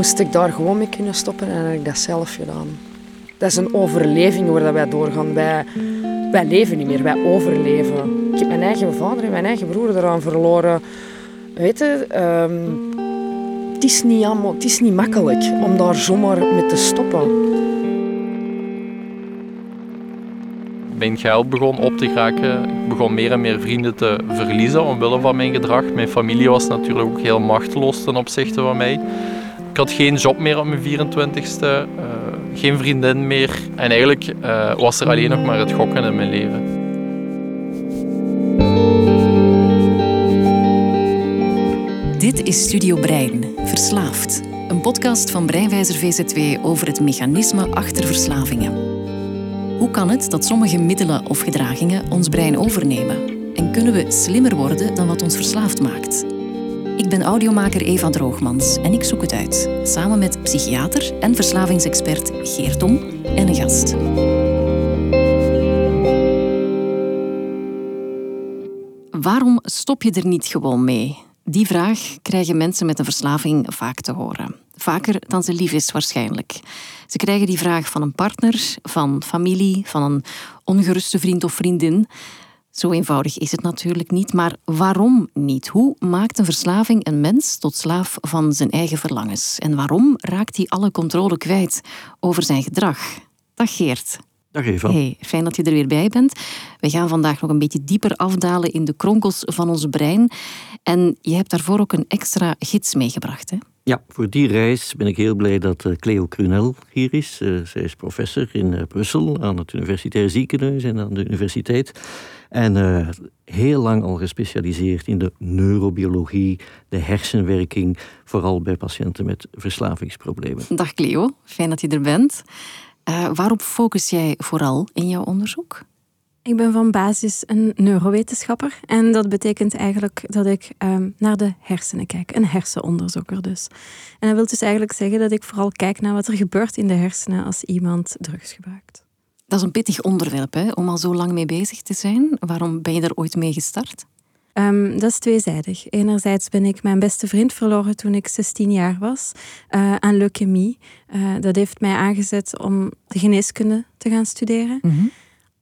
moest ik daar gewoon mee kunnen stoppen en heb ik dat zelf gedaan. Dat is een overleving waar wij doorgaan. Wij, leven niet meer, wij overleven. Ik heb mijn eigen vader en mijn eigen broer eraan verloren. Weet je, ehm, het, is niet het is niet makkelijk om daar zomaar mee te stoppen. Mijn geld begon op te geraken. Ik begon meer en meer vrienden te verliezen omwille van mijn gedrag. Mijn familie was natuurlijk ook heel machteloos ten opzichte van mij. Had geen job meer op mijn 24ste, uh, eh, geen vriendin meer. En eigenlijk uh, was er alleen nog maar het gokken in mijn leven. Dit is Studio Brein, Verslaafd. Een podcast van Breinwijzer VZW over het mechanisme achter verslavingen. Hoe kan het dat sommige middelen of gedragingen ons brein overnemen? En kunnen we slimmer worden dan wat ons verslaafd maakt? Ik ben audiomaker Eva Droogmans en ik zoek het uit, samen met psychiater en verslavingsexpert Geert Dom en een gast. Waarom stop je er niet gewoon mee? Die vraag krijgen mensen met een verslaving vaak te horen. Vaker dan ze lief is, waarschijnlijk. Ze krijgen die vraag van een partner, van familie, van een ongeruste vriend of vriendin. Zo eenvoudig is het natuurlijk niet, maar waarom niet? Hoe maakt een verslaving een mens tot slaaf van zijn eigen verlangens? En waarom raakt hij alle controle kwijt over zijn gedrag? Dag Geert. Dag Eva. Hey, fijn dat je er weer bij bent. We gaan vandaag nog een beetje dieper afdalen in de kronkels van ons brein. En je hebt daarvoor ook een extra gids meegebracht, hè? Ja, voor die reis ben ik heel blij dat eh, Cleo Krunel hier is. Uh, zij is professor in uh, Brussel aan het Universitair Ziekenhuis en aan de universiteit. En heel lang al gespecialiseerd in de neurobiologie, de hersenwerking, vooral bij patiënten met verslavingsproblemen. Dag Cleo, fijn dat je er bent. waarop focus jij vooral in jouw onderzoek? Ik ben van basis een neurowetenschapper en dat betekent eigenlijk dat ik um, naar de hersenen kijk, een hersenonderzoeker dus. En dat wil dus eigenlijk zeggen dat ik vooral kijk naar wat er gebeurt in de hersenen als iemand drugs gebruikt. Dat is een pittig onderwerp hè, om al zo lang mee bezig te zijn. Waarom ben je er ooit mee gestart? Um, dat is tweezijdig. Enerzijds ben ik mijn beste vriend verloren toen ik 16 jaar was uh, aan leukemie. Uh, dat heeft mij aangezet om de geneeskunde te gaan studeren. Mm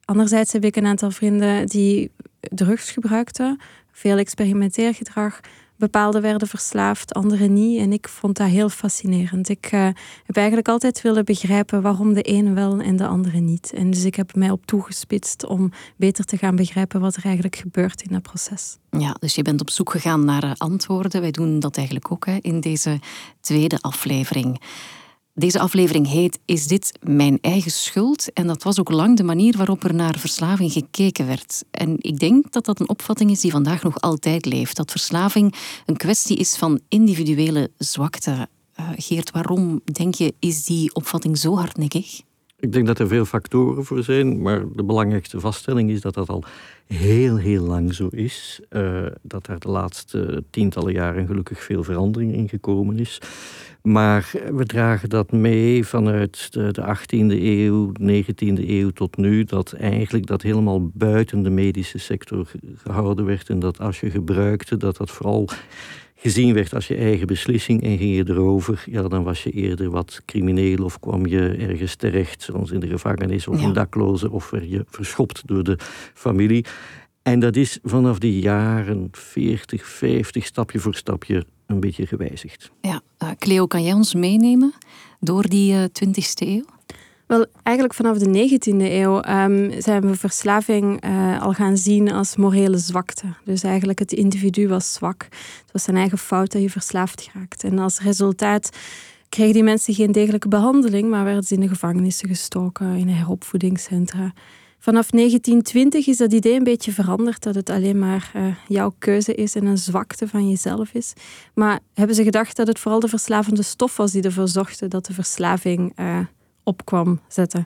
Anderzijds heb ik een aantal vrienden die drugs gebruikten, veel experimenteergedrag. Bepaalde werden verslaafd, anderen niet. En ik vond dat heel fascinerend. Ik uh, heb eigenlijk altijd willen begrijpen waarom de ene wel en de andere niet. En dus ik heb mij op toegespitst om beter te gaan begrijpen wat er eigenlijk gebeurt in dat proces. Ja, dus je bent op zoek gegaan naar eh, antwoorden. Wij doen dat eigenlijk ook hè, in deze tweede aflevering. Deze aflevering heet Is dit mijn eigen schuld? En dat was ook lang de manier waarop er naar verslaving gekeken werd. En ik denk dat dat een opvatting is die vandaag nog altijd leeft. Dat verslaving een kwestie is van individuele zwakte. Uh, Geert, waarom denk je, is die opvatting zo hardnekkig? Ik denk dat er veel factoren voor zijn, maar de belangrijkste vaststelling is dat dat al heel, heel lang zo is. Uh, dat er de laatste tientallen jaren gelukkig veel verandering in gekomen is. Maar we dragen dat mee vanuit de, de 18e eeuw, 19e eeuw tot nu, dat eigenlijk dat helemaal buiten de medische sector gehouden werd. En dat als je gebruikte, dat dat vooral gezien werd als je eigen beslissing en ging je erover, ja, dan was je eerder wat crimineel of kwam je ergens terecht, zoals in de gevangenis of een dakloze, of werd je verschopt door de familie. En dat is vanaf de jaren 40, 50, stapje voor stapje een beetje gewijzigd. Ja, uh, Cleo, kan jij ons meenemen door die uh, eh, 20e eeuw? Wel, eigenlijk vanaf de 19e eeuw um, zijn we verslaving uh, al gaan zien als morele zwakte. Dus eigenlijk het individu was zwak. Het was zijn eigen fout dat je verslaafd raakt. En als resultaat kregen die mensen geen degelijke behandeling, maar werden ze in de gevangenissen gestoken, in heropvoedingscentra. Vanaf 1920 is dat idee een beetje veranderd, dat het alleen maar uh, jouw keuze is en een zwakte van jezelf is. Maar hebben ze gedacht dat het vooral de verslavende stof was die ervoor zorgde dat de verslaving uh, op kwam zetten.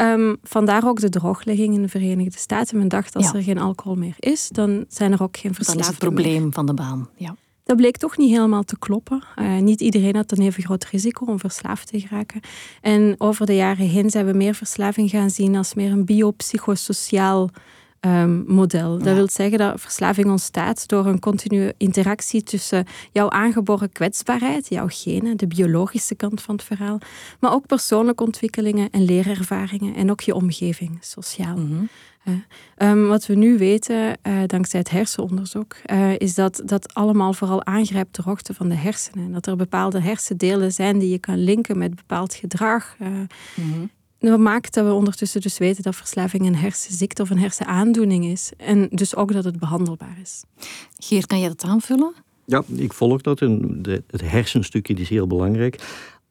Um, vandaar ook de drooglegging in de Verenigde Staten. Men dacht, als er geen alcohol meer is, dan zijn er ook geen verslavingen Dan is het probleem van de baan, ja. Dat bleek toch niet helemaal te kloppen. Uh, niet iedereen had een even groot risico om verslaafd te geraken. En over de jaren heen zijn we meer verslaving gaan zien als meer een biopsychosociaal um, model. Dat wil zeggen dat verslaving ontstaat door een continue interactie tussen jouw aangeboren kwetsbaarheid, jouw genen, de biologische kant van het verhaal, maar ook persoonlijke ontwikkelingen en leerervaringen en ook je omgeving, sociaal. Mhm. Ehm, wat we nu weten, uh, dankzij het hersenonderzoek, uh, is dat dat allemaal vooral aangrijpt de hoogte van de hersenen. En dat er bepaalde hersendelen zijn die je kan linken met bepaald gedrag. Uh, Dat maakt dat we ondertussen dus weten dat verslaving een hersenziekte of een hersenaandoening is. En dus ook dat het behandelbaar is. Geert, kan je dat aanvullen? Ja, ik volg dat. En het hersenstukje is heel belangrijk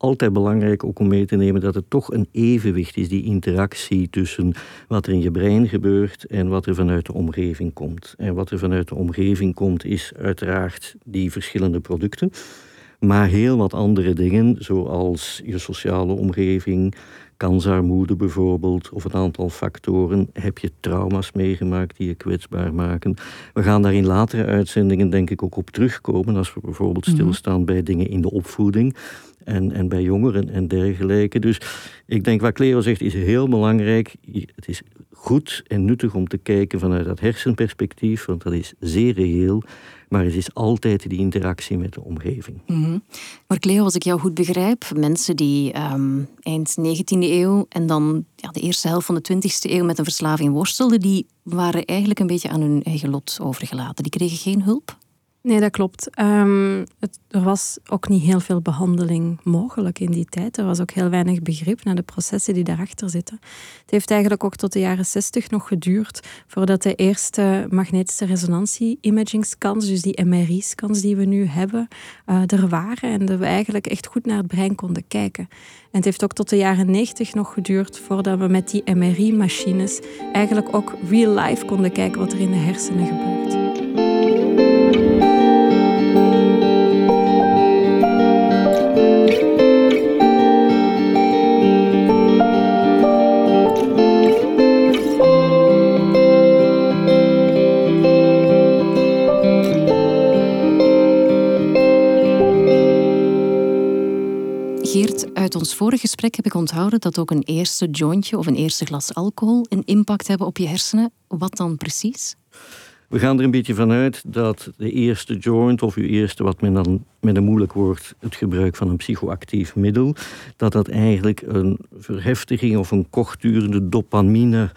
altijd belangrijk ook om mee te nemen dat het toch een evenwicht is, die interactie tussen wat er in je brein gebeurt en wat er vanuit de omgeving komt. En wat er vanuit de omgeving komt is uiteraard die verschillende producten, maar heel wat andere dingen, zoals je sociale omgeving, kansarmoede bijvoorbeeld, of een aantal factoren. Heb je trauma's meegemaakt die je kwetsbaar maken? We gaan daar in latere uitzendingen denk ik ook op terugkomen, als we bijvoorbeeld mhm. stilstaan bij dingen in de opvoeding en, en bij jongeren en dergelijke. Dus ik denk wat Cleo zegt is heel belangrijk. Het is goed en nuttig om te kijken vanuit dat hersenperspectief, want dat is zeer reëel. Maar het is altijd die interactie met de omgeving. Mm Maar Cleo, als ik jou goed begrijp, mensen die um, eind 19e eeuw en dan ja, de eerste helft van de 20e eeuw met een verslaving worstelden, die waren eigenlijk een beetje aan hun eigen lot overgelaten. Die kregen geen hulp? Nee, dat klopt. Het, er was ook niet heel veel behandeling mogelijk in die tijd. Er was ook heel weinig begrip naar de processen die daarachter zitten. Het heeft eigenlijk ook tot de jaren 60 nog geduurd voordat de eerste magnetische resonantie-imaging-scans, dus die MRI-scans die we nu hebben, uh, er waren en dat we eigenlijk echt goed naar het brein konden kijken. En het heeft ook tot de jaren 90 nog geduurd voordat we met die MRI-machines eigenlijk ook real life konden kijken wat er in de hersenen gebeurt. Uit ons vorige gesprek heb ik onthouden dat ook een eerste jointje of een eerste glas alcohol een impact hebben op je hersenen. Wat dan precies? We gaan er een beetje vanuit dat de eerste joint of uw eerste, wat men dan met een moeilijk woord, het gebruik van een psychoactief middel, dat dat eigenlijk een verheftiging of een kortdurende dopamine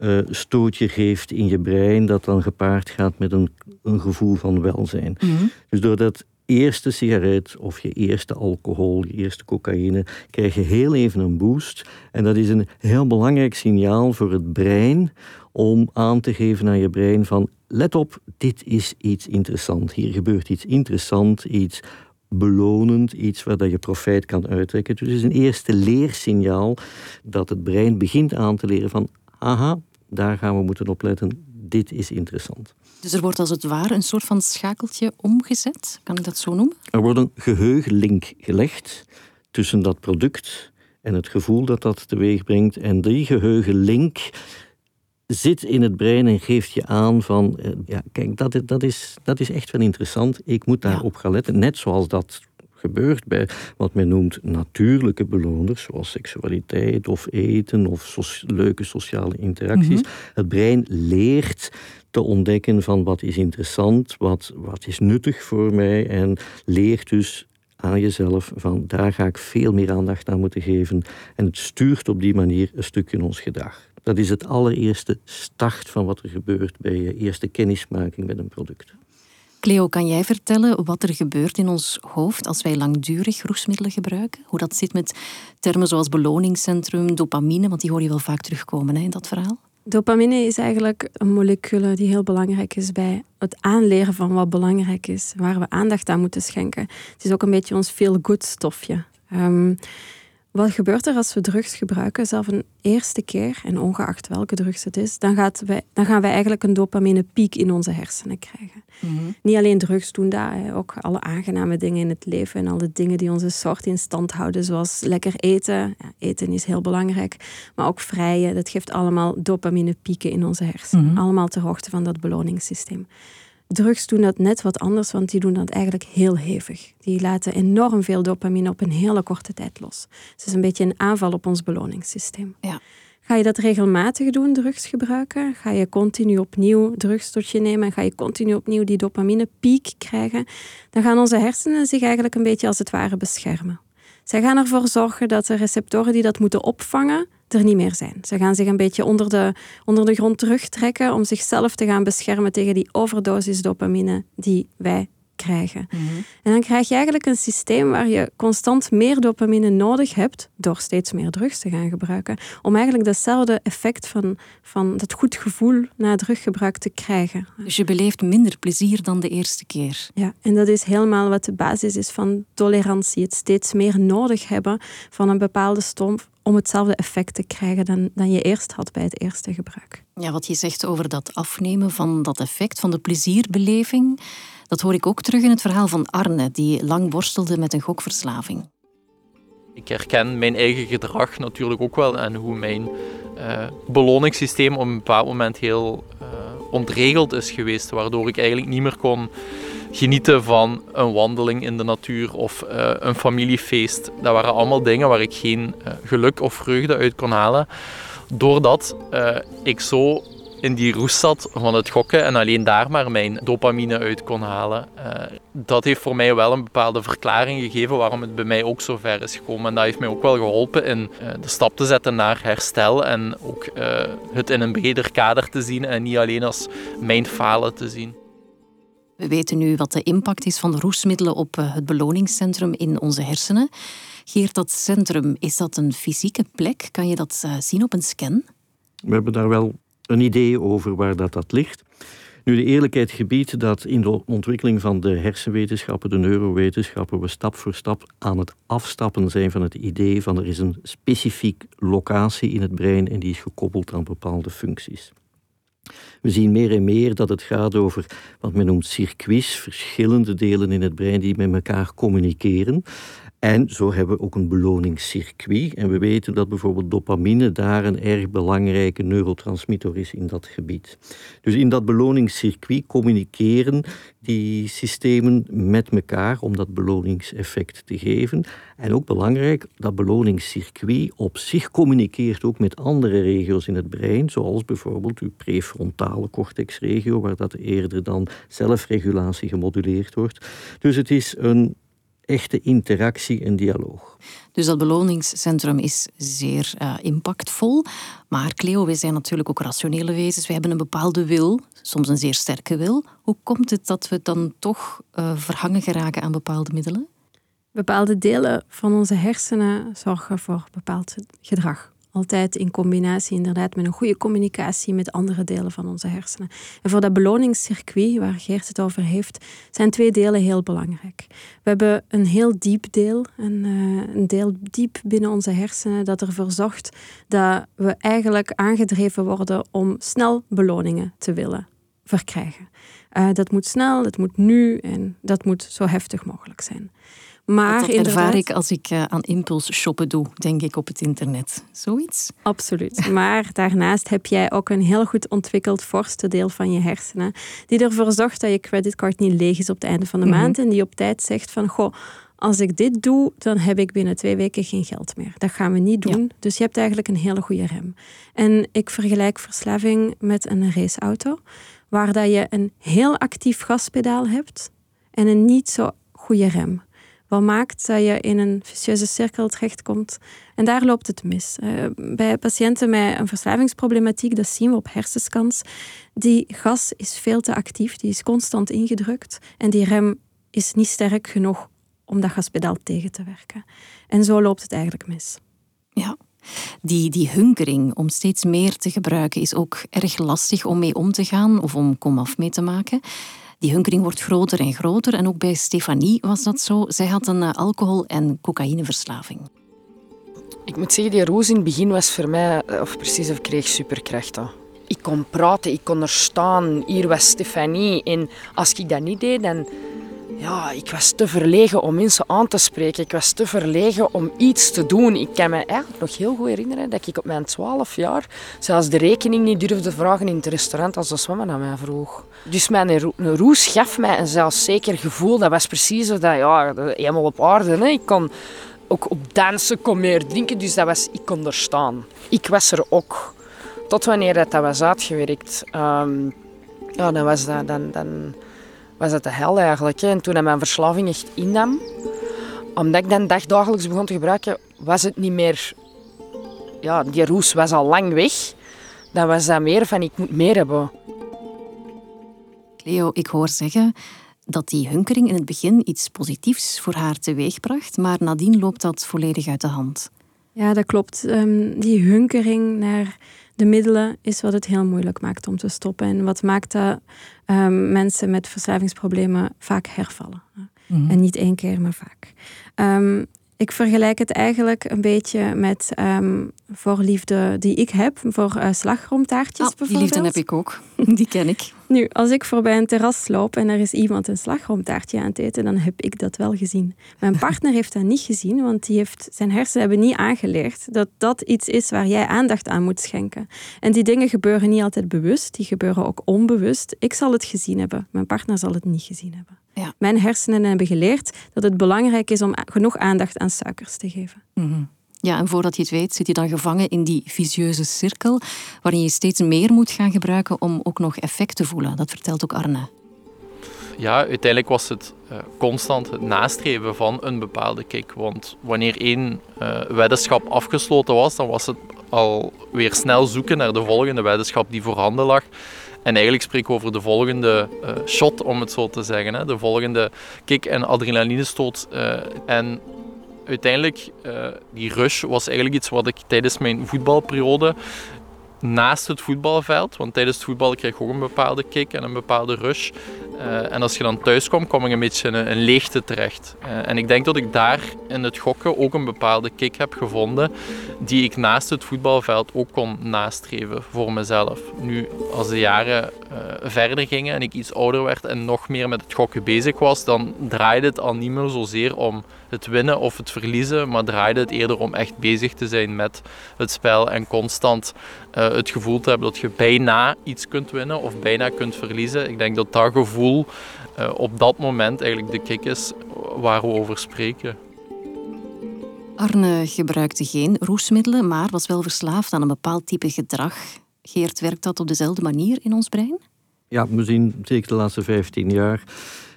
uh, stootje geeft in je brein, dat dan gepaard gaat met een, een gevoel van welzijn. Mhm. Dus doordat eerste sigaret of je eerste alcohol, je eerste cocaïne, krijg je heel even een boost. En dat is een heel belangrijk signaal voor het brein om aan te geven aan je brein van let op, dit is iets interessant. Hier gebeurt iets interessant, iets belonend, iets waar dat je profijt kan uittrekken. Dus het is een eerste leersignaal dat het brein begint aan te leren van aha, daar gaan we moeten opletten, dit is interessant. Dus er wordt als het ware een soort van schakeltje omgezet, kan ik dat zo noemen? Er wordt een geheugenlink gelegd tussen dat product en het gevoel dat dat teweeg brengt. En die geheugenlink zit in het brein en geeft je aan van, eh, ja, kijk, dat, dat, is, dat is echt wel interessant. Ik moet daarop gaan letten. Net zoals dat gebeurt bij wat men noemt natuurlijke beloners, zoals seksualiteit of eten of leuke sociale interacties. Mhm. Het brein leert te ontdekken van wat is interessant, wat, wat is nuttig voor mij en leert dus aan jezelf van daar ga ik veel meer aandacht aan moeten geven en het stuurt op die manier een stukje in ons gedrag. Dat is het allereerste start van wat er gebeurt bij je eerste kennismaking met een product. Cleo, kan jij vertellen wat er gebeurt in ons hoofd als wij langdurig roesmiddelen gebruiken? Hoe dat zit met termen zoals beloningscentrum, dopamine, want die hoor je wel vaak terugkomen hè, in dat verhaal? Dopamine is eigenlijk een molecule die heel belangrijk is bij het aanleren van wat belangrijk is, waar we aandacht aan moeten schenken. Het is ook een beetje ons feel-good stofje. Um, wat gebeurt er als we drugs gebruiken, zelf een eerste keer, en ongeacht welke drugs het is, dan, gaat wij, dan gaan wij eigenlijk een dopaminepiek in onze hersenen krijgen. Mhm. Niet alleen drugs doen dat, ook alle aangename dingen in het leven en alle dingen die onze soort in stand houden, zoals lekker eten. Ja, eten is heel belangrijk, maar ook vrijen, dat geeft allemaal dopaminepieken in onze hersenen. Mhm. Allemaal ter hoogte van dat beloningssysteem. Drugs doen dat net wat anders, want die doen dat eigenlijk heel hevig. Die laten enorm veel dopamine op een hele korte tijd los. het is een beetje een aanval op ons beloningssysteem. Ja. Ga je dat regelmatig doen, drugs gebruiken? Ga je continu opnieuw drugs tot je nemen en ga je continu opnieuw die dopaminepiek krijgen? Dan gaan onze hersenen zich eigenlijk een beetje als het ware beschermen. Zij gaan ervoor zorgen dat de receptoren die dat moeten opvangen, er niet meer zijn. Ze gaan zich een beetje onder de, onder de grond terugtrekken om zichzelf te gaan beschermen tegen die overdosis dopamine die wij krijgen. Mhm. En dan krijg je eigenlijk een systeem waar je constant meer dopamine nodig hebt door steeds meer drugs te gaan gebruiken, om eigenlijk datzelfde effect van, van dat goed gevoel na druggebruik te krijgen. Dus je beleeft minder plezier dan de eerste keer. Ja, en dat is helemaal wat de basis is van tolerantie. Het steeds meer nodig hebben van een bepaalde stof om hetzelfde effect te krijgen dan, dan je eerst had bij het eerste gebruik. Ja, wat je zegt over dat afnemen van dat effect, van de plezierbeleving, dat hoor ik ook terug in het verhaal van Arne, die lang worstelde met een gokverslaving. Ik herken mijn eigen gedrag natuurlijk ook wel en hoe mijn uh, beloningssysteem op een bepaald moment heel uh, ontregeld is geweest, waardoor ik eigenlijk niet meer kon genieten van een wandeling in de natuur of uh, een familiefeest. Dat waren allemaal dingen waar ik geen geluk of vreugde uit kon halen, doordat ik zo in die roes zat van het gokken en alleen daar maar mijn dopamine uit kon halen. Uh, dat heeft voor mij wel een bepaalde verklaring gegeven waarom het bij mij ook zo ver is gekomen. En dat heeft mij ook wel geholpen in uh, de stap te zetten naar herstel en ook uh, het in een breder kader te zien en niet alleen als mijn falen te zien. We weten nu wat de impact is van de roesmiddelen op het beloningscentrum in onze hersenen. Geert, dat centrum, is dat een fysieke plek? Kan je dat zien op een scan? We hebben daar wel een idee over waar dat, dat ligt. Nu, de eerlijkheid gebiedt dat in de ontwikkeling van de hersenwetenschappen, de neurowetenschappen, we stap voor stap aan het afstappen zijn van het idee van er is een specifiek locatie in het brein en die is gekoppeld aan bepaalde functies. We zien meer en meer dat het gaat over wat men noemt circuits, verschillende delen in het brein die met elkaar communiceren. En zo hebben we ook een beloningscircuit. En we weten dat bijvoorbeeld dopamine daar een erg belangrijke neurotransmitter is in dat gebied. Dus in dat beloningscircuit communiceren die systemen met elkaar om dat beloningseffect te geven. En ook belangrijk, dat beloningscircuit op zich communiceert ook met andere regio's in het brein, zoals bijvoorbeeld uw prefrontale cortexregio, waar dat eerder dan zelfregulatie gemoduleerd wordt. Dus het is een echte interactie en dialoog. Dus dat beloningscentrum is zeer uh, impactvol. Maar Cleo, wij zijn natuurlijk ook rationele wezens. We hebben een bepaalde wil, soms een zeer sterke wil. Hoe komt het dat we dan toch uh, verhangen geraken aan bepaalde middelen? Bepaalde delen van onze hersenen zorgen voor bepaald gedrag. Altijd in combinatie inderdaad met een goede communicatie met andere delen van onze hersenen. En voor dat beloningscircuit waar Geert het over heeft, zijn twee delen heel belangrijk. We hebben een heel diep deel, een, uh, een deel diep binnen onze hersenen, dat ervoor zorgt dat we eigenlijk aangedreven worden om snel beloningen te willen verkrijgen. Uh, dat moet snel, dat moet nu en dat moet zo heftig mogelijk zijn. Maar dat ervaar ik als ik uh, aan impuls shoppen doe, denk ik, op het internet. Zoiets? Absoluut. Maar daarnaast heb jij ook een heel goed ontwikkeld voorste deel van je hersenen, die ervoor zorgt dat je creditcard niet leeg is op het einde van de mhm. maand en die op tijd zegt van, goh, als ik dit doe, dan heb ik binnen twee weken geen geld meer. Dat gaan we niet doen. Dus je hebt eigenlijk een hele goede rem. En ik vergelijk verslaving met een raceauto, waar dat je een heel actief gaspedaal hebt en een niet zo goede rem wat maakt dat je in een vicieuze cirkel terechtkomt. En daar loopt het mis. Uh, bij patiënten met een verslavingsproblematiek, dat zien we op hersenscans, die gas is veel te actief, die is constant ingedrukt en die rem is niet sterk genoeg om dat gaspedaal tegen te werken. En zo loopt het eigenlijk mis. Ja. Die, die hunkering om steeds meer te gebruiken is ook erg lastig om mee om te gaan of om komaf mee te maken die hunkering wordt groter en groter. En ook bij Stefanie was dat zo. Zij had een eh, alcohol- en cocaïneverslaving. Ik moet zeggen, die roos in het begin was voor mij, eh, of precies, of kreeg superkrachten. Ik kon praten, ik kon er staan. Hier was Stefanie. En als ik dat niet deed, dan ja, ik was te verlegen om mensen aan te spreken. Ik was te verlegen om iets te doen. Ik kan me eigenlijk nog heel goed herinneren dat ik op mijn 12 jaar zelfs de rekening niet durfde vragen in het restaurant als de zwemmen aan mij vroeg. Dus mijn roes gaf mij een zelfzeker gevoel. Dat was precies dat, ja, helemaal op aarde. Ik kon ook op dansen kon meer drinken, dus dat was, ik kon er staan. Ik was er ook. Tot wanneer dat, dat was uitgewerkt. Ehm, ja, dan was dat, dan, dan was dat de hel eigenlijk. Hè. En toen mijn verslaving echt innam, omdat ik dan dagdagelijks begon te gebruiken, was het niet meer... Ja, die roes was al lang weg. Dan was dat meer van, ik moet meer hebben. Leo, ik hoor zeggen dat die hunkering in het begin iets positiefs voor haar teweegbracht, maar nadien loopt dat volledig uit de hand. Ja, dat klopt. Um, die hunkering naar de middelen is wat het heel moeilijk maakt om te stoppen. En wat maakt dat um, mensen met verslavingsproblemen vaak hervallen. Mm En niet één keer, maar vaak. Um, ik vergelijk het eigenlijk een beetje met um, voorliefde die ik heb voor uh, slagroomtaartjes ah, bijvoorbeeld. Die liefde heb ik ook. Die ken ik. Nu, als ik voorbij een terras loop en er is iemand een slagroomtaartje aan het eten, dan heb ik dat wel gezien. Mijn partner heeft dat niet gezien, want die heeft, zijn hersenen hebben niet aangeleerd dat dat iets is waar jij aandacht aan moet schenken. En die dingen gebeuren niet altijd bewust, die gebeuren ook onbewust. Ik zal het gezien hebben, mijn partner zal het niet gezien hebben. Ja. Mijn hersenen hebben geleerd dat het belangrijk is om genoeg aandacht aan suikers te geven. Mm Ja, en voordat je het weet, zit je dan gevangen in die visieuze cirkel, waarin je steeds meer moet gaan gebruiken om ook nog effect te voelen. Dat vertelt ook Arne. Ja, uiteindelijk was het uh, constant het nastreven van een bepaalde kick. Want wanneer één uh, weddenschap afgesloten was, dan was het alweer snel zoeken naar de volgende weddenschap die voorhanden lag. En eigenlijk spreek ik over de volgende uh, shot, om het zo te zeggen. Hè. De volgende kick- en adrenalinestoot. En uiteindelijk, uh, die rush was eigenlijk iets wat ik tijdens mijn voetbalperiode naast het voetbalveld. Want tijdens het voetbal kreeg ik ook een bepaalde kick en een bepaalde rush. Uh, en als je dan thuis kwam ik een beetje in een, leegte terecht. Uh, en ik denk dat ik daar in het gokken ook een bepaalde kick heb gevonden die ik naast het voetbalveld ook kon nastreven voor mezelf. Nu, als de jaren verder gingen en ik iets ouder werd en nog meer met het gokken bezig was, dan draaide het al niet meer zozeer om het winnen of het verliezen, maar draaide het eerder om echt bezig te zijn met het spel en constant uh, het gevoel te hebben dat je bijna iets kunt winnen of bijna kunt verliezen. Ik denk dat dat gevoel uh, op dat moment eigenlijk de kick is waar we over spreken. Arne gebruikte geen roesmiddelen, maar was wel verslaafd aan een bepaald type gedrag. Geert, werkt dat op dezelfde manier in ons brein? Ja, we zien zeker de laatste 15 jaar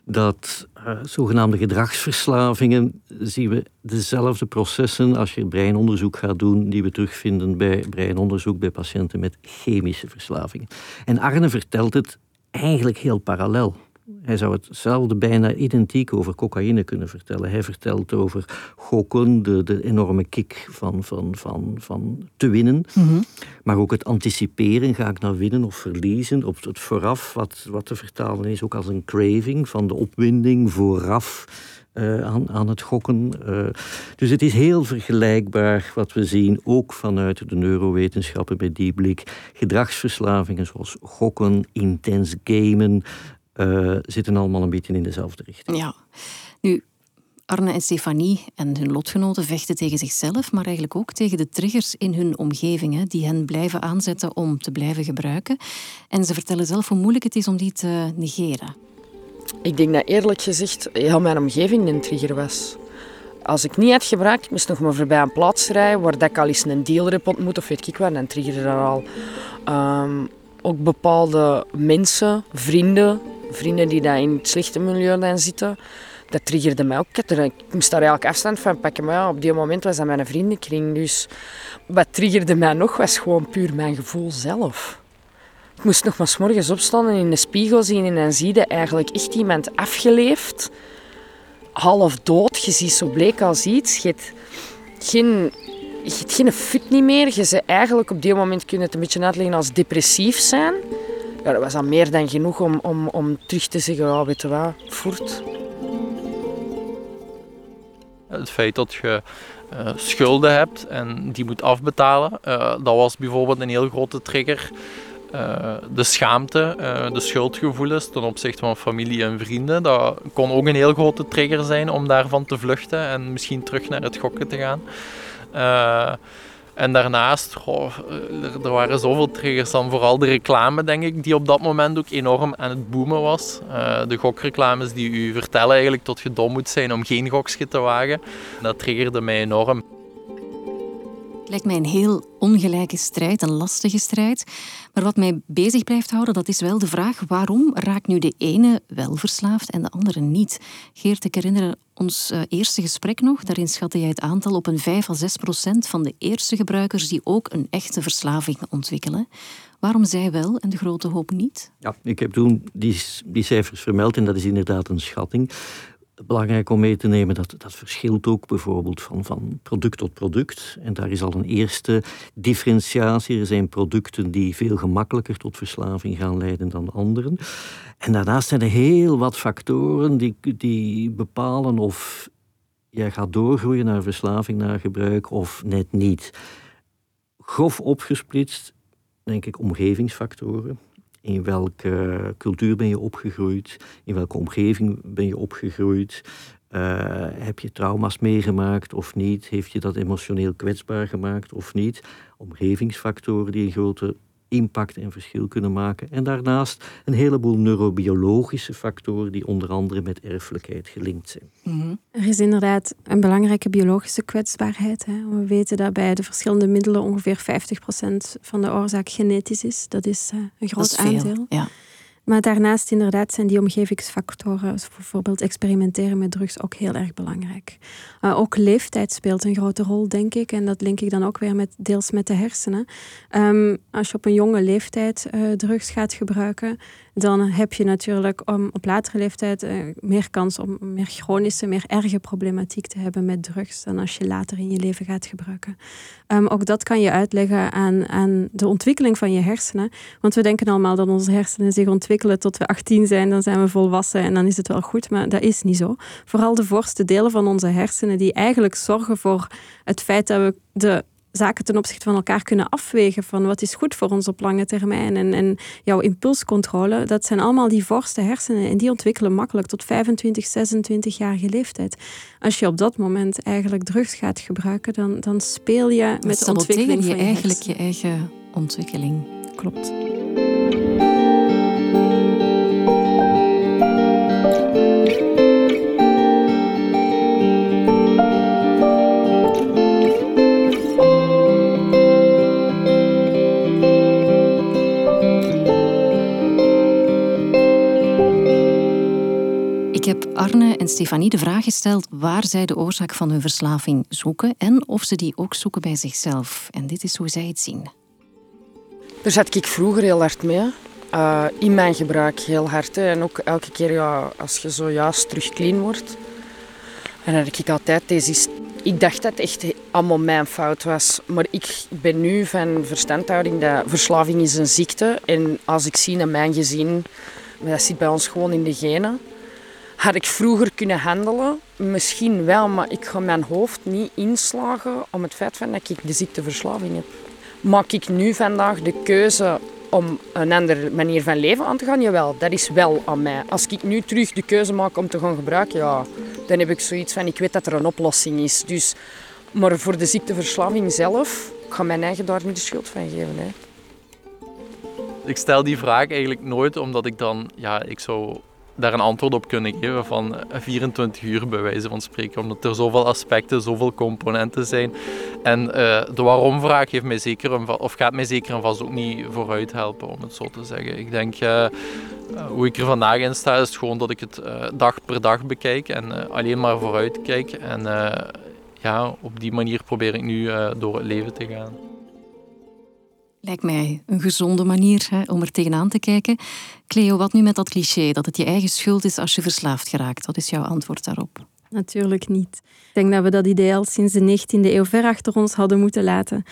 dat uh, zogenaamde gedragsverslavingen zien we dezelfde processen als je breinonderzoek gaat doen die we terugvinden bij breinonderzoek bij patiënten met chemische verslavingen. En Arne vertelt het eigenlijk heel parallel. Hij zou hetzelfde bijna identiek over cocaïne kunnen vertellen. Hij vertelt over gokken, de, de enorme kick van, van, van, van te winnen. Mhm. Maar ook het anticiperen, ga ik nou winnen of verliezen? Op het vooraf, wat, wat te vertalen is ook als een craving van de opwinding vooraf. Uh, aan, aan, het gokken. Uh, dus het is heel vergelijkbaar wat we zien, ook vanuit de neurowetenschappen bij die blik. Gedragsverslavingen zoals gokken, intens gamen, uh, zitten allemaal een beetje in dezelfde richting. Ja. Nu, Arne en Stefanie en hun lotgenoten vechten tegen zichzelf, maar eigenlijk ook tegen de triggers in hun omgeving, hè, die hen blijven aanzetten om te blijven gebruiken. En ze vertellen zelf hoe moeilijk het is om die te negeren. Ik denk dat eerlijk gezegd heel mijn omgeving een trigger was. Als ik niet had gebruikt, moest nog maar voorbij een plaats rijden waar ik al eens een dealer heb ontmoet of weet ik wat, dan triggerde dat al. Um, ook bepaalde mensen, vrienden, vrienden die daar in het slechte milieu zitten, dat triggerde mij ook. Ik moest daar eigenlijk afstand van pakken. Maar ja, op die moment was dat mijn vriendenkring. Dus wat triggerde mij nog, was gewoon puur mijn gevoel zelf. Ik moest nog maar s morgens opstaan en in de spiegel zien en dan zie je eigenlijk echt iemand afgeleefd. Half dood, je ziet zo bleek als iets. Je hebt geen, je hebt geen fut niet meer. Je ze eigenlijk op die moment kun je het een beetje uitleggen als depressief zijn ja, dat was dan meer dan genoeg om, om, om terug te zeggen, ja, weet je wat, voert. Het feit dat je uh, schulden hebt en die moet afbetalen, uh, dat was bijvoorbeeld een heel grote trigger. Uh, de schaamte, de schuldgevoelens ten opzichte van familie en vrienden, dat kon ook een heel grote trigger zijn om daarvan te vluchten en misschien terug naar het gokken te gaan En daarnaast, er waren zoveel triggers dan vooral de reclame, denk ik, die op dat moment ook enorm aan het boomen was. Uh, de gokreclames die u vertellen eigenlijk tot je dom moet zijn om geen gokje te wagen. Dat triggerde mij enorm. Het lijkt mij een heel ongelijke strijd, een lastige strijd. Maar wat mij bezig blijft houden, dat is wel de vraag waarom raakt nu de ene wel verslaafd en de andere niet? Geert, ik herinner ons eh, eerste gesprek nog. Daarin schatte jij het aantal op een 5 à 6 procent van de eerste gebruikers die ook een echte verslaving ontwikkelen. Waarom zij wel en de grote hoop niet? Ja, ik heb toen die, die cijfers vermeld en dat is inderdaad een schatting belangrijk om mee te nemen dat dat verschilt ook bijvoorbeeld van, van product tot product. En daar is al een eerste differentiatie. Er zijn producten die veel gemakkelijker tot verslaving gaan leiden dan anderen. En daarnaast zijn er heel wat factoren die, die bepalen of jij gaat doorgroeien naar verslaving, naar gebruik of net niet. Grof opgesplitst, denk ik, omgevingsfactoren. In welke cultuur ben je opgegroeid? In welke omgeving ben je opgegroeid? Uh, heb je trauma's meegemaakt of niet? Heeft je dat emotioneel kwetsbaar gemaakt of niet? Omgevingsfactoren die een grote impact en verschil kunnen maken. En daarnaast een heleboel neurobiologische factoren die onder andere met erfelijkheid gelinkt zijn. Mhm. Er is inderdaad een belangrijke biologische kwetsbaarheid. Hè. We weten dat bij de verschillende middelen ongeveer 50% van de oorzaak genetisch is. Dat is uh, een groot aandeel. Ja. Maar daarnaast inderdaad zijn die omgevingsfactoren, bijvoorbeeld experimenteren met drugs, ook heel erg belangrijk. Uh, ook leeftijd speelt een grote rol, denk ik. En dat link ik dan ook weer met, deels met de hersenen. Um, als je op een jonge leeftijd uh, drugs gaat gebruiken, dan heb je natuurlijk om, op latere leeftijd uh, meer kans om meer chronische, meer erge problematiek te hebben met drugs dan als je later in je leven gaat gebruiken. Um, ook dat kan je uitleggen aan, aan de ontwikkeling van je hersenen. Want we denken allemaal dat onze hersenen zich ontwikkelen tot we 18 zijn, dan zijn we volwassen en dan is het wel goed, maar dat is niet zo. Vooral de voorste delen van onze hersenen die eigenlijk zorgen voor het feit dat we de zaken ten opzichte van elkaar kunnen afwegen van wat is goed voor ons op lange termijn en, en jouw impulscontrole, dat zijn allemaal die voorste hersenen en die ontwikkelen makkelijk tot 25, 26 jaar leeftijd. Als je op dat moment eigenlijk drugs gaat gebruiken, dan, dan speel je met de ontwikkeling je van je eigenlijk je eigen ontwikkeling. Klopt. Arne en Stefanie de vraag gesteld waar zij de oorzaak van hun verslaving zoeken en of ze die ook zoeken bij zichzelf. En dit is hoe zij het zien. Daar zat ik vroeger heel hard mee. Uh, in mijn gebruik heel hard. En ook elke keer ja, als je zojuist terug clean wordt. En dan heb ik altijd deze... Ik dacht dat het echt allemaal mijn fout was. Maar ik ben nu van verstandhouding dat verslaving is een ziekte. En als ik zie naar mijn gezin, dat zit bij ons gewoon in de genen. Had ik vroeger kunnen handelen? Misschien wel, maar ik ga mijn hoofd niet inslagen om het feit van dat ik de ziekteverslaving heb. Maak ik nu vandaag de keuze om een andere manier van leven aan te gaan? Jawel, dat is wel aan mij. Als ik nu terug de keuze maak om te gaan gebruiken, ja, dan heb ik zoiets van, ik weet dat er een oplossing is. Dus, maar voor de ziekteverslaving zelf, ik ga mijn eigen daar niet de schuld van geven. Hè. Ik stel die vraag eigenlijk nooit omdat ik dan, ja, ik zou daar een antwoord op kunnen geven van 24 uur bij wijze van spreken. Omdat er zoveel aspecten, zoveel componenten zijn. En uh, de waarom-vraag mij zeker een, of gaat mij zeker en vast ook niet vooruit helpen, om het zo te zeggen. Ik denk, uh, hoe ik er vandaag in sta, is gewoon dat ik het uh, dag per dag bekijk en alleen maar vooruit kijk. En ja, op die manier probeer ik nu door het leven te gaan. Lijkt mij een gezonde manier hè, om er tegenaan te kijken. Cleo, wat nu met dat cliché dat het je eigen schuld is als je verslaafd geraakt? Wat is jouw antwoord daarop? Natuurlijk niet. Ik denk dat we dat ideaal sinds de 19e eeuw ver achter ons hadden moeten laten.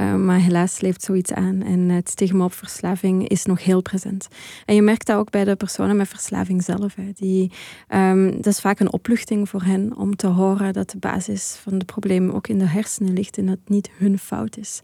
Uh, maar helaas leeft zoiets aan en het stigma op verslaving is nog heel present. En je merkt dat ook bij de personen met verslaving zelf. Hè. Die, um, dat is vaak een opluchting voor hen om te horen dat de basis van de problemen ook in de hersenen ligt en dat het niet hun fout is.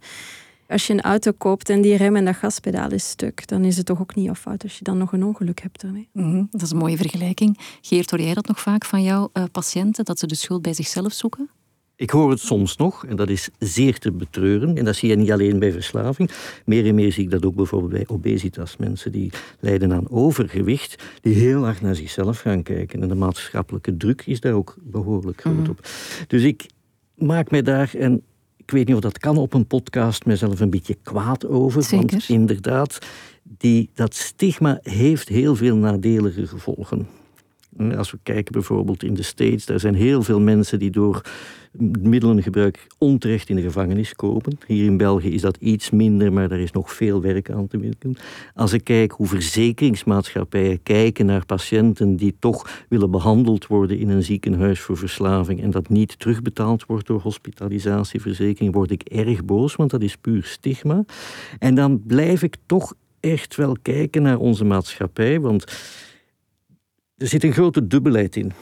Als je een auto koopt en die rem en dat gaspedaal is stuk, dan is het toch ook niet jouw fout als je dan nog een ongeluk hebt ermee. Mhm, dat is een mooie vergelijking. Geert, hoor jij dat nog vaak van jouw uh, patiënten, dat ze de schuld bij zichzelf zoeken? Ik hoor het soms nog, en dat is zeer te betreuren. En dat zie je niet alleen bij verslaving. Meer en meer zie ik dat ook bijvoorbeeld bij obesitas. Mensen die lijden aan overgewicht, die heel hard naar zichzelf gaan kijken. En de maatschappelijke druk is daar ook behoorlijk groot mhm. op. Dus ik maak mij daar, en ik weet niet of dat kan op een podcast, mezelf een beetje kwaad over. Zeker. Want inderdaad, die, dat stigma heeft heel veel nadelige gevolgen. Als we kijken bijvoorbeeld in de States, daar zijn heel veel mensen die door middelengebruik onterecht in de gevangenis kopen. Hier in België is dat iets minder, maar daar is nog veel werk aan te werken. Als ik kijk hoe verzekeringsmaatschappijen kijken naar patiënten die toch willen behandeld worden in een ziekenhuis voor verslaving en dat niet terugbetaald wordt door hospitalisatieverzekering, word ik erg boos, want dat is puur stigma. En dan blijf ik toch echt wel kijken naar onze maatschappij, want er zit een grote dubbelheid in.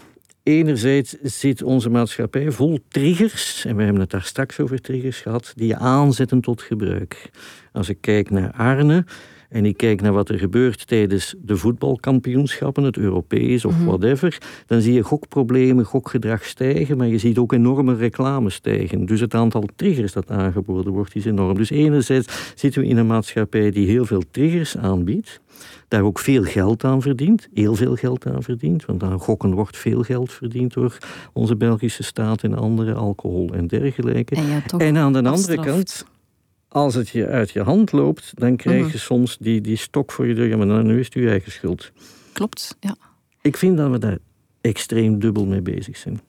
Enerzijds zit onze maatschappij vol triggers, en we hebben het daar straks over triggers gehad, die je aanzetten tot gebruik. Als ik kijk naar Arne en ik kijk naar wat er gebeurt tijdens de voetbalkampioenschappen, het Europees of mhm. whatever, dan zie je gokproblemen, gokgedrag stijgen, maar je ziet ook enorme reclame stijgen. Dus het aantal triggers dat aangeboden wordt is enorm. Dus enerzijds zitten we in een maatschappij die heel veel triggers aanbiedt daar ook veel geld aan verdient, heel veel geld aan verdient, want aan gokken wordt veel geld verdiend door onze Belgische staat en andere, alcohol en dergelijke. En, en aan de andere kant, als het je uit je hand loopt, dan krijg je mhm. soms die, die stok voor je deur, ja, maar nu is het je eigen schuld. Klopt, ja. Ik vind dat we daar extreem dubbel mee bezig zijn.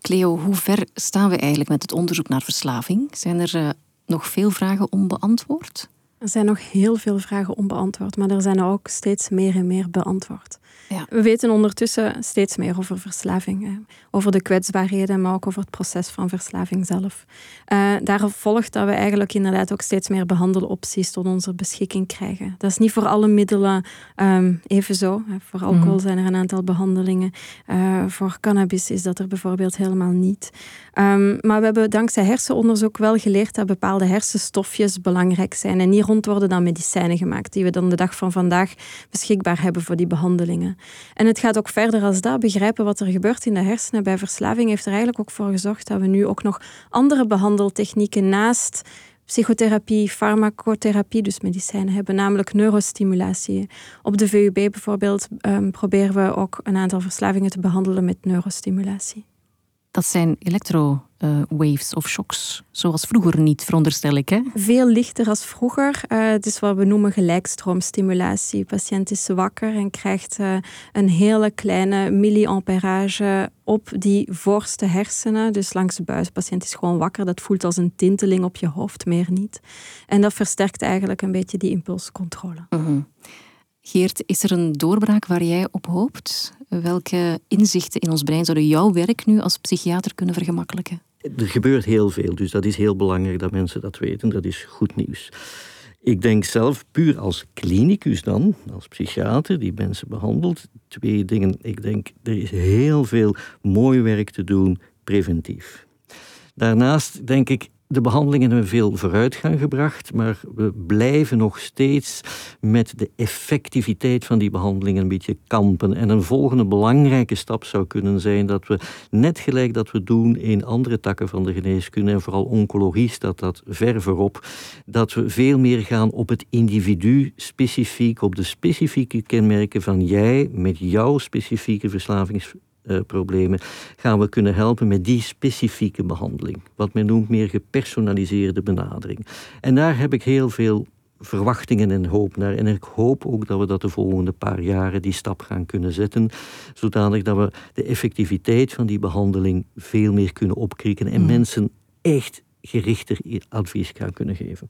Cleo, hoe ver staan we eigenlijk met het onderzoek naar verslaving? Zijn er uh, nog veel vragen onbeantwoord? Er zijn nog heel veel vragen onbeantwoord, maar er zijn ook steeds meer en meer beantwoord. Ja. We weten ondertussen steeds meer over verslaving, over de kwetsbaarheden, maar ook over het proces van verslaving zelf. Uh, daar volgt dat we eigenlijk inderdaad ook steeds meer behandelopties tot onze beschikking krijgen. Dat is niet voor alle middelen um, even zo. Voor alcohol mhm. zijn er een aantal behandelingen. Uh, voor cannabis is dat er bijvoorbeeld helemaal niet. Um, maar we hebben dankzij hersenonderzoek wel geleerd dat bepaalde hersenstofjes belangrijk zijn. En hier rond worden dan medicijnen gemaakt, die we dan de dag van vandaag beschikbaar hebben voor die behandelingen. En het gaat ook verder als dat. Begrijpen wat er gebeurt in de hersenen bij verslaving heeft er eigenlijk ook voor gezorgd dat we nu ook nog andere behandeltechnieken naast psychotherapie, farmacotherapie, dus medicijnen hebben, namelijk neurostimulatie. Op de VUB bijvoorbeeld um, proberen we ook een aantal verslavingen te behandelen met neurostimulatie. Dat zijn electrowaves uh, of shocks, zoals vroeger niet, veronderstel ik. Hè? Veel lichter als vroeger. Uh, het is wat we noemen gelijkstroomstimulatie. De patiënt is wakker en krijgt uh, een hele kleine milliamperage op die voorste hersenen, dus langs de buis. De patiënt is gewoon wakker. Dat voelt als een tinteling op je hoofd, meer niet. En dat versterkt eigenlijk een beetje die impulscontrole. -huh. Geert, is er een doorbraak waar jij op hoopt? Welke inzichten in ons brein zouden jouw werk nu als psychiater kunnen vergemakkelijken? Er gebeurt heel veel, dus dat is heel belangrijk dat mensen dat weten. Dat is goed nieuws. Ik denk zelf, puur als klinicus dan, als psychiater die mensen behandelt, twee dingen. Ik denk, er is heel veel mooi werk te doen preventief. Daarnaast denk ik, de behandelingen hebben veel vooruitgang gebracht, maar we blijven nog steeds met de effectiviteit van die behandelingen een beetje kampen. En een volgende belangrijke stap zou kunnen zijn dat we, net gelijk dat we doen in andere takken van de geneeskunde, en vooral oncologie staat dat ver voorop, dat we veel meer gaan op het individu specifiek, op de specifieke kenmerken van jij met jouw specifieke verslavings problemen, gaan we kunnen helpen met die specifieke behandeling. Wat men noemt meer gepersonaliseerde benadering. En daar heb ik heel veel verwachtingen en hoop naar. En ik hoop ook dat we dat de volgende paar jaren die stap gaan kunnen zetten, zodanig dat we de effectiviteit van die behandeling veel meer kunnen opkrikken en mm. mensen echt gerichter advies gaan kunnen geven.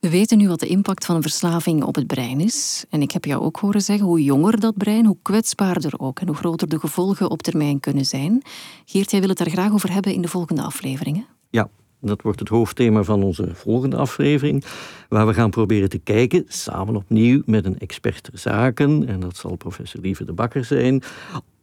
We weten nu wat de impact van een verslaving op het brein is. En ik heb jou ook horen zeggen, hoe jonger dat brein, hoe kwetsbaarder ook en hoe groter de gevolgen op termijn kunnen zijn. Geert, jij wil het daar graag over hebben in de volgende afleveringen. Ja, dat wordt het hoofdthema van onze volgende aflevering, waar we gaan proberen te kijken, samen opnieuw met een expert ter zaken, en dat zal professor Lieve de Bakker zijn,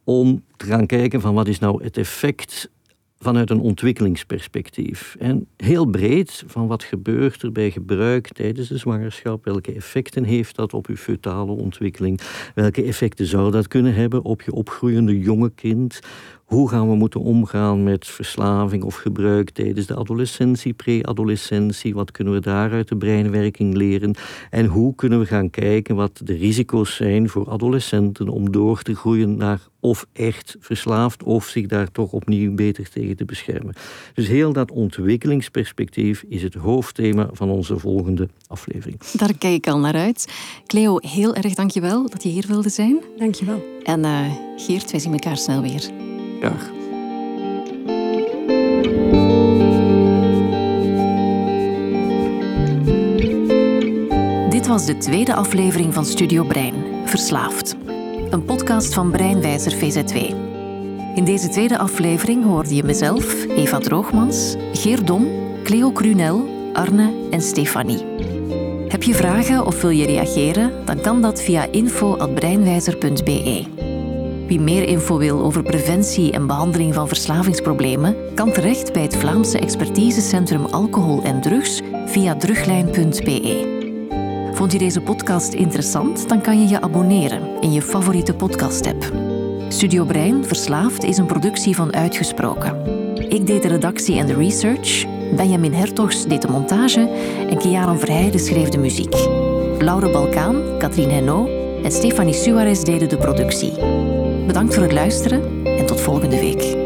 om te gaan kijken van wat is nou het effect vanuit een ontwikkelingsperspectief. En heel breed van wat gebeurt er bij gebruik tijdens de zwangerschap, welke effecten heeft dat op uw fetale ontwikkeling, welke effecten zou dat kunnen hebben op je opgroeiende jonge kind, hoe gaan we moeten omgaan met verslaving of gebruik tijdens de adolescentie, pre-adolescentie? Wat kunnen we daar uit de breinwerking leren? En hoe kunnen we gaan kijken wat de risico's zijn voor adolescenten om door te groeien naar of echt verslaafd of zich daar toch opnieuw beter tegen te beschermen. Dus heel dat ontwikkelingsperspectief is het hoofdthema van onze volgende aflevering. Daar kijk ik al naar uit. Cleo, heel erg dankjewel dat je hier wilde zijn. Dankjewel. En uh, Geert, wij zien elkaar snel weer. Graag. Dit was de tweede aflevering van Studio Brein, Verslaafd. Een podcast van Breinwijzer VZ2. In deze tweede aflevering hoorde je mezelf, Eva Droogmans, Geert Dom, Cleo Crunel, Arne en Stefanie. Heb je vragen of wil je reageren? Dan kan dat via info.breinwijzer.be. Wie meer info wil over preventie en behandeling van verslavingsproblemen, kan terecht bij het Vlaamse expertisecentrum alcohol en drugs via druglijn.be. Vond je deze podcast interessant? Dan kan je je abonneren in je favoriete podcast-app. Studio Brein Verslaafd is een productie van Uitgesproken. Ik deed de redactie en de research, Benjamin Hertogs deed de montage en Kiaran Verheijden schreef de muziek. Laure Balkaan, Katrien Henno en Stefanie Suarez deden de productie. Bedankt voor het luisteren en tot volgende week.